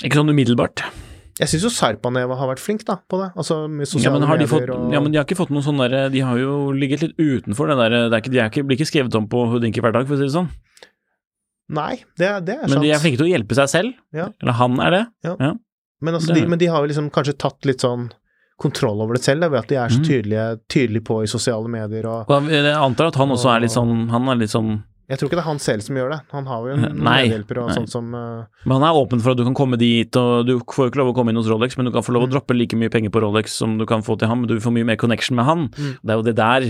Ikke sånn umiddelbart. Jeg syns jo Sarpaneva har vært flink da, på det. Altså med sosiale ja, de fått, og Ja, men de har ikke fått noen sånn derre De har jo ligget litt utenfor det derre De er ikke, blir ikke skrevet om på Hudinki hver dag, for å si det sånn. Nei, det, det er sant. Men de er flinke til å hjelpe seg selv. Ja. Eller han er det. Ja. ja. Men, altså, de, men de har jo liksom kanskje tatt litt sånn kontroll over det selv, ved at de er så mm. tydelige, tydelige på i sosiale medier. Og, jeg antar at han også er litt sånn Han er litt sånn jeg tror ikke det er han selv som gjør det. Han har jo en medhjelper og sånt som uh... Men han er åpen for at du kan komme dit, og du får jo ikke lov å komme inn hos Rolex, men du kan få lov å mm. droppe like mye penger på Rolex som du kan få til ham, men du får mye mer connection med han. Mm. Det er jo det der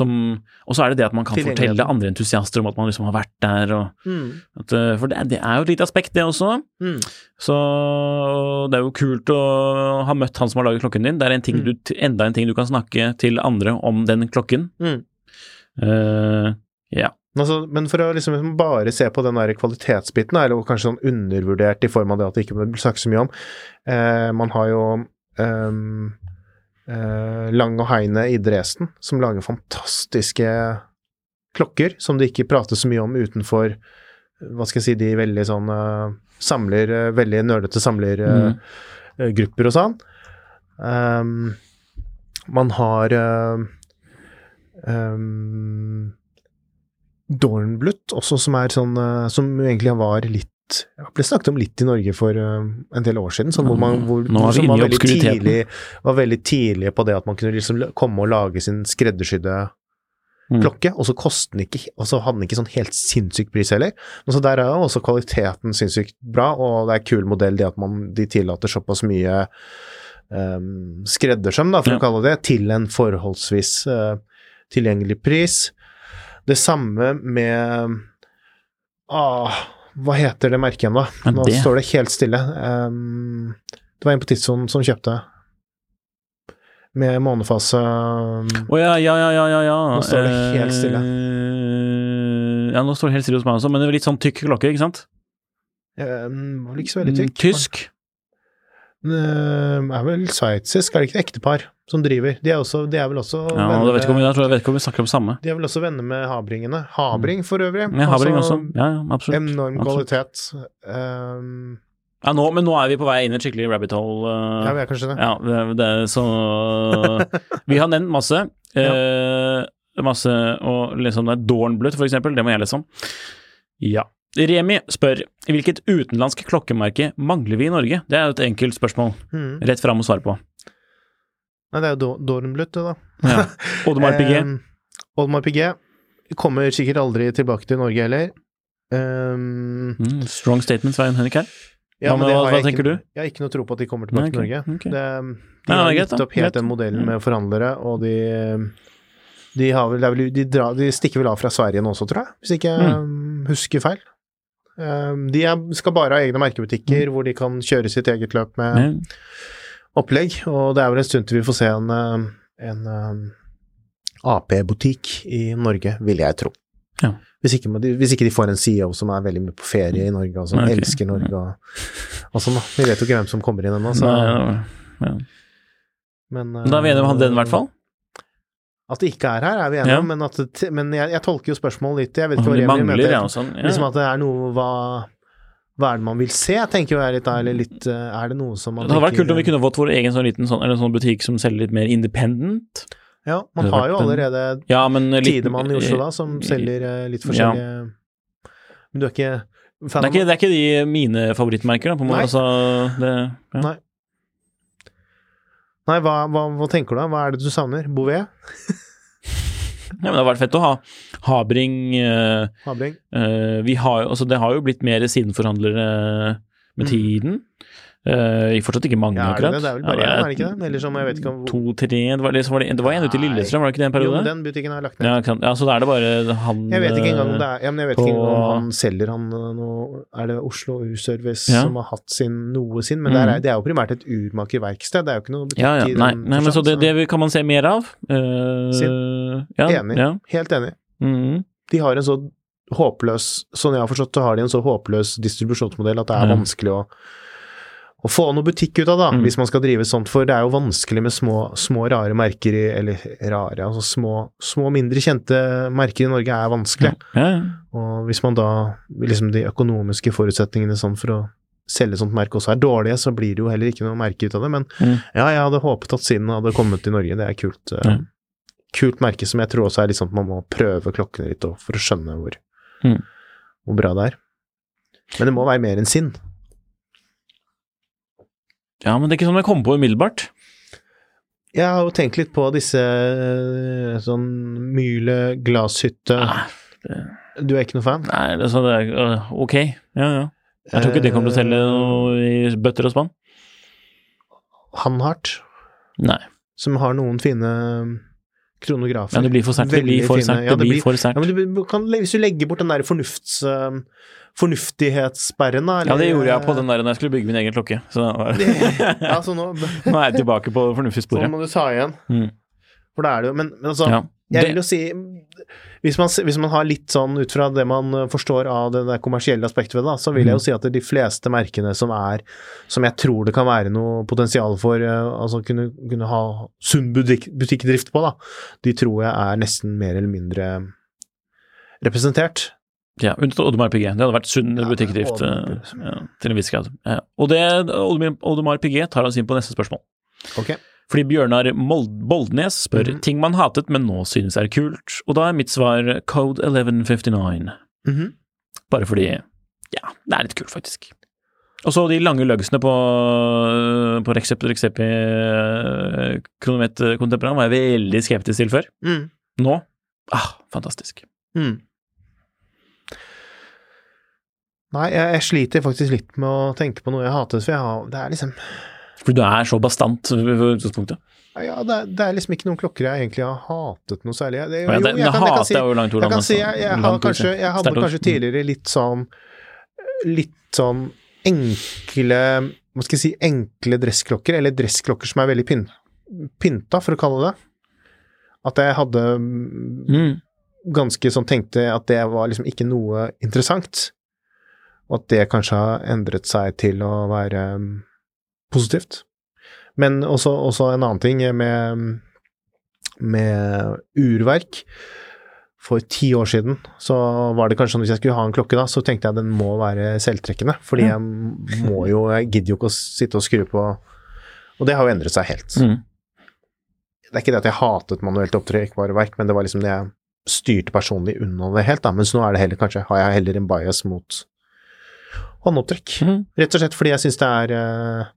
Og så er det det at man kan fortelle andre entusiaster om at man liksom har vært der, og mm. at, eh, For det, det, er jo et lite aspekt, det også. Mm. Så det er jo kult å ha møtt han som har laget klokken din. Det er en ting mm. du, enda en ting du kan snakke til andre om den klokken. Uh, ja. Altså, men for å liksom bare se på den der kvalitetsbiten, eller kanskje sånn undervurdert i form av det at det ikke sagt så mye om eh, Man har jo um, Lang og Heine i Dresden, som lager fantastiske klokker som det ikke prates så mye om utenfor hva skal jeg si, de veldig sånn uh, samler, uh, veldig nerdete samlergrupper mm. og sånn. Um, man har um, Dornbluth også, som er sånn Som egentlig var litt det ble snakket om litt i Norge for uh, en del år siden, sånn, hvor man hvor, som var veldig, tidlig, var veldig tidlig på det at man kunne liksom komme og lage sin skreddersydde mm. klokke, og så koste den ikke Og så hadde den ikke sånn helt sinnssyk pris heller. Men så der er jo også kvaliteten sinnssykt bra, og det er kul modell det at man, de tillater såpass mye um, skreddersøm, da, for ja. å kalle det, til en forholdsvis uh, tilgjengelig pris. Det samme med ah, hva heter det merket igjen, da? Nå det... står det helt stille. Um, det var en på Tidssonen som kjøpte med månefase Å um... oh, ja, ja, ja, ja, ja. Nå står det helt stille. Uh, ja, nå står det helt stille hos meg også, men det er litt sånn tykk klokke, ikke sant? Um, var ikke så veldig tykk. Tysk? Det er vel sveitsisk, er det ikke et ektepar som driver? De er, også, de er vel også Ja, det vet ikke om, jeg, tror, jeg vet ikke om vi snakker om samme. De er vel også venner med Habringene. Habring for øvrig. Ja, Habring altså, også. Ja, ja, absolutt. Enorm kvalitet. Um, ja, nå, men nå er vi på vei inn i et skikkelig rabbit hole. Uh, ja, vi er kanskje det. Ja, det, det så Vi har nevnt masse. uh, masse og liksom det er Dornbluth, for eksempel. Det må jeg lese om. Ja. Remi spør hvilket utenlandsk klokkemerke mangler vi i Norge? Det er et enkelt spørsmål. Mm. Rett fram å svare på. Nei, det er jo Dornblut, det, da. Ja. Oddmar PG. um, Oddmar PG kommer sikkert aldri tilbake til Norge heller. Um, mm, strong statement Svein Henrik her. Ja, hva, hva tenker ikke, du? Jeg har ikke noe tro på at de kommer tilbake Nei, okay, til Norge. Okay. Det, de har gitt opp helt den modellen med forhandlere, og de de, vel, de, dra, de, stikker vel av fra Sverige nå også, tror jeg, hvis ikke jeg mm. husker feil. Um, de skal bare ha egne merkebutikker mm. hvor de kan kjøre sitt eget løp med mm. Opplegg, og det er vel en stund til vi får se en, eh, en, eh, AP-butikk i Norge, vil jeg tro. Ja. Hvis, ikke, hvis, ikke, de får en CEO som er veldig mye på ferie i Norge, og som okay. elsker Norge og, og sånn, da. Vi vet jo ikke hvem som kommer inn ennå, så Nei, ja. Men, Da er vi enige om den, i hvert fall? At det ikke er her, er vi enige Ja. om, men, at men jeg, jeg tolker jo spørsmålet litt Jeg vet ikke hva Remi mente. ja, sånn. Ja. Liksom at det er noe hva, hva er det man vil se, tenker jeg litt da, eller litt eh, Er det noe som man Det hadde vært kult om vi kunne fått vår egen sånn liten sånn, eller sånn butikk som selger litt mer independent. Ja, man har jo allerede Ja, men litt Tidemann i Oslo, da, som selger eh, litt forskjellige Men du er ikke fan Det er, ikke, det er ikke de mine favorittmerker, da. På en måte. Altså, det, ja. Nei. Nei, hva, hva, hva tenker du da? Hva er det du savner? Bouvet? Ja, men det har vært fett å ha Habring eh, Habring? eh, vi har, altså, Det har jo blitt mer sidenforhandlere med tiden. Eh, fortsatt ikke mange. Ja, akkurat. det? Det er vel bare Ja, én, er det ikke det? Eller som jeg vet ikke om To-tre Det var, liksom, var det, det var en ute i Lillestrøm, var det ikke det en periode? Jo, den butikken er lagt ned. ja, ja, så da er det bare han Jeg vet ikke engang om det er Ja, men jeg vet på- ikke engang om han selger han eh, noe Er det Oslo U-Service Ja. som har hatt sin noe sin? Men Mm. det, er, det er jo primært et urmakerverksted, det er jo ikke noe butikk Ja, ja. Nei, den nei men så det, det kan man se mer av. Eh, ja, Enig. Ja. Helt enig. Mm. De har en så håpløs Sånn jeg har forstått, så har de en så håpløs distribusjonsmodell at det er Ja. vanskelig å å få noe butikk ut av, da, Mm. hvis man skal drive sånt. For det er jo vanskelig med små, små rare merker i Eller rare, altså små, små, mindre kjente merker i Norge er vanskelig. Ja, ja. Og hvis man da liksom de økonomiske forutsetningene sånn for å selge sånt merke også er dårlige, så blir det jo heller ikke noe merke ut av det. Men Mm. ja, jeg hadde håpet at Sinn hadde kommet til Norge. Det er kult. eh, Ja. Kult merke som jeg tror også er litt sånn at man må prøve klokkene litt for å skjønne hvor, Mm. hvor bra det er. Men det må være mer enn Sinn. Ja, men det er ikke sånn jeg kommer på umiddelbart. Jeg har jo tenkt litt på disse eh, sånn Myle glasshytte Ah, Du er ikke noe fan? Nei, det er sånn det er, øh, ok. Ja, ja. Jeg tror ikke det kommer til å selge noe i bøtter og spann. Hanhardt, Nei. som har noen fine kronografer. Ja, det blir for sterkt. Det blir for sært, sterkt. Ja, Det blir for sterkt. Ja, men du, du kan, hvis du legger bort den der fornufts, uh, fornuftighetssperren, da Ja, det gjorde jeg på den der da jeg skulle bygge min egen klokke. Så ja, så nå, nå er jeg tilbake på det fornuftige så må du ta igjen. Mm. For da er det jo Men, men altså, Ja. Jeg vil jo si hvis man, hvis man har litt sånn ut fra det man uh, forstår av det der kommersielle aspektet ved det, så vil jeg jo Mm. si at de fleste merkene som er Som jeg tror det kan være noe potensial for, uh, altså kunne, kunne ha sunn butikk, butikkdrift på, da, de tror jeg er nesten mer eller mindre representert. Ja, unntatt Oddmar PG. Det hadde vært sunn Ja, butikkdrift øh, ja, til en viss grad. Ja. Og det Oddmar PG tar oss inn på neste spørsmål. Ok. Fordi Bjørnar Boldnes spør Mhm. ting man hatet, men nå synes er kult. Og da er mitt svar Code 1159. Mhm. Bare fordi ja, det er litt kult, faktisk. Og så de lange lugsene på, på Rexep Rexepi i Kronomet Contemporan var jeg veldig skeptisk til før. Mm. Nå ah, fantastisk. Mm. Nei, jeg, jeg sliter faktisk litt med å tenke på noe jeg hatet, for jeg har, det er liksom For du er så bastant ved utgangspunktet. Ja, det er, det er liksom ikke noen klokker jeg egentlig har hatet noe særlig. Det, jo, jeg, hater jeg kan, si, Jeg kan si jeg, jeg, har kanskje, jeg hadde kanskje tidligere litt sånn Litt sånn enkle Hva skal jeg si Enkle dressklokker, eller dressklokker som er veldig pyn, pynta, for å kalle det. At jeg hadde mm, ganske sånn tenkte at det var liksom ikke noe interessant. Og at det kanskje har endret seg til å være positivt. Men også, også en annen ting med, med urverk. For ti år siden så var det kanskje sånn hvis jeg skulle ha en klokke da, så tenkte jeg den må være selvtrekkende. Fordi jeg må jo Jeg gidder jo ikke å sitte og skru på Og det har jo endret seg helt. Mm. Det er ikke det at jeg hatet manuelt opptrekkvareverk, men det var liksom det jeg styrte personlig unna det helt, da. Mens nå er det heller kanskje Har jeg heller en bias mot håndopptrekk. Mm. Rett og slett fordi jeg syns det er eh,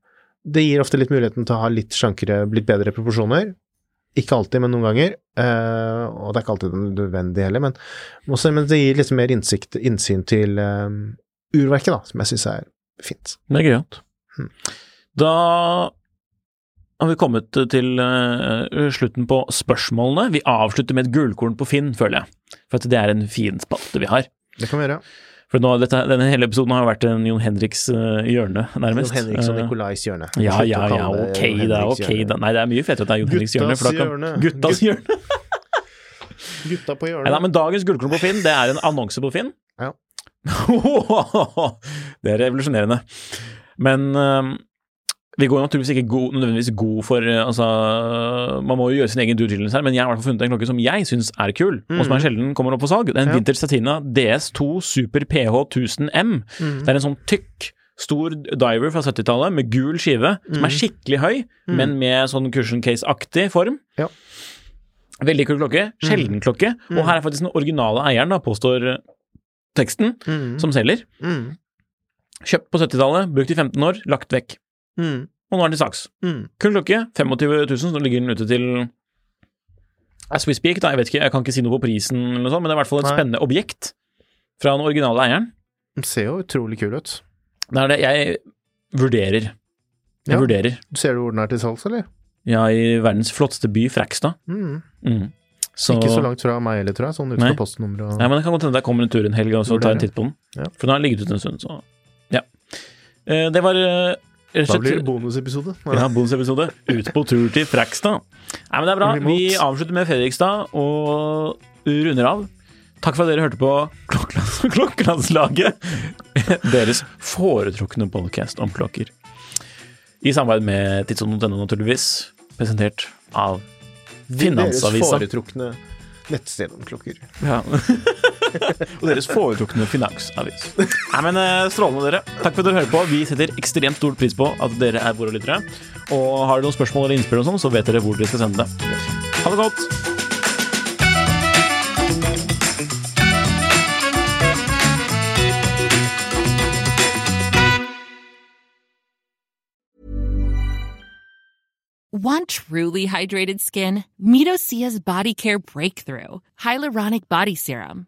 Det gir ofte litt muligheten til å ha litt slankere, litt bedre proporsjoner. Ikke alltid, men noen ganger. Uh, og det er ikke alltid nødvendig heller, men, også, men det gir litt mer innsikt, innsyn til uh, urverket, da, som jeg syns er fint. Det er gøyalt. Hmm. Da har vi kommet til uh, slutten på spørsmålene. Vi avslutter med et gullkorn på Finn, føler jeg. For at det er en fin spalte vi har. Det kan vi gjøre. For nå, dette, denne hele episoden har jo vært en Jon Henriks eh, hjørne, nærmest. Jon Henriks og Eh, Nikolais hjørne. Ja, ja, ja, ok, det er ok. Da. Nei, det er mye fetere at det er Jon Henriks hjørne. For da kan, hjørne. guttas hjørne. Gutta på hjørnet. Nei, nei, men dagens gullkorn på Finn, det er en annonse på Finn. Ja. det er revolusjonerende. Men eh, Vi går naturligvis ikke god, nødvendigvis god for eh, altså, Man må jo gjøre sin egen due diligence her, men jeg har i hvert fall funnet en klokke som jeg syns er kul, og som er sjelden kommer opp på salg. Det er en Ja. Vintage Satina DS2 Super PH 1000M. Det er en sånn tykk, stor diver fra 70-tallet med gul skive, som er skikkelig høy, men med sånn cushion case-aktig form. Ja. Veldig kul klokke. Sjelden klokke. Og her er faktisk den originale eieren, da, påstår eh, teksten, som selger. Mm. Kjøpt på 70-tallet, brukt i 15 år, lagt vekk. Mm. Og nå er den til salgs. Mm. Kul klokke, 25 000, så ligger den ute til As we speak, da, jeg vet ikke, jeg kan ikke si noe på prisen, eller noe sånt, men det er i hvert fall et Nei. spennende objekt fra den originale eieren. Den ser jo utrolig kul ut. Det er det jeg vurderer. Jeg Ja. vurderer. Ser du hvor den er til salgs, eller? Ja, i verdens flotteste by, Frækstad. Mm. Mm. Så, Ikke så langt fra meg heller, tror jeg. Sånn ut Nei. fra postnummeret og Ja, men det kan godt hende jeg kommer en tur en helg og så tar en titt på den. Ja. For den har ligget ute en stund, så ja. Eh, Det var eh, Da blir det bonusepisode. Ja, bonusepisode. Ut på tur til Frækstad. Nei, men det er bra. Vi avslutter med Fredrikstad og runder av. Takk for at dere hørte på Klokkelands Klokkelandslaget. Deres foretrukne podcast om klokker. I samarbeid med tidssonen.no, naturligvis. Presentert av Finansavisa. Deres foretrukne nettsted om klokker. Ja. og deres foretrukne finansavis. Nei, men eh, Strålende, dere. Takk for at dere hører på. Vi setter ekstremt stor pris på at dere er våre lyttere. Og har dere noen spørsmål eller innspill, og sånn, så vet dere hvor dere skal sende det. Ha det godt. Want truly hydrated skin? Medocia's Body Care Breakthrough Hyaluronic Body Serum.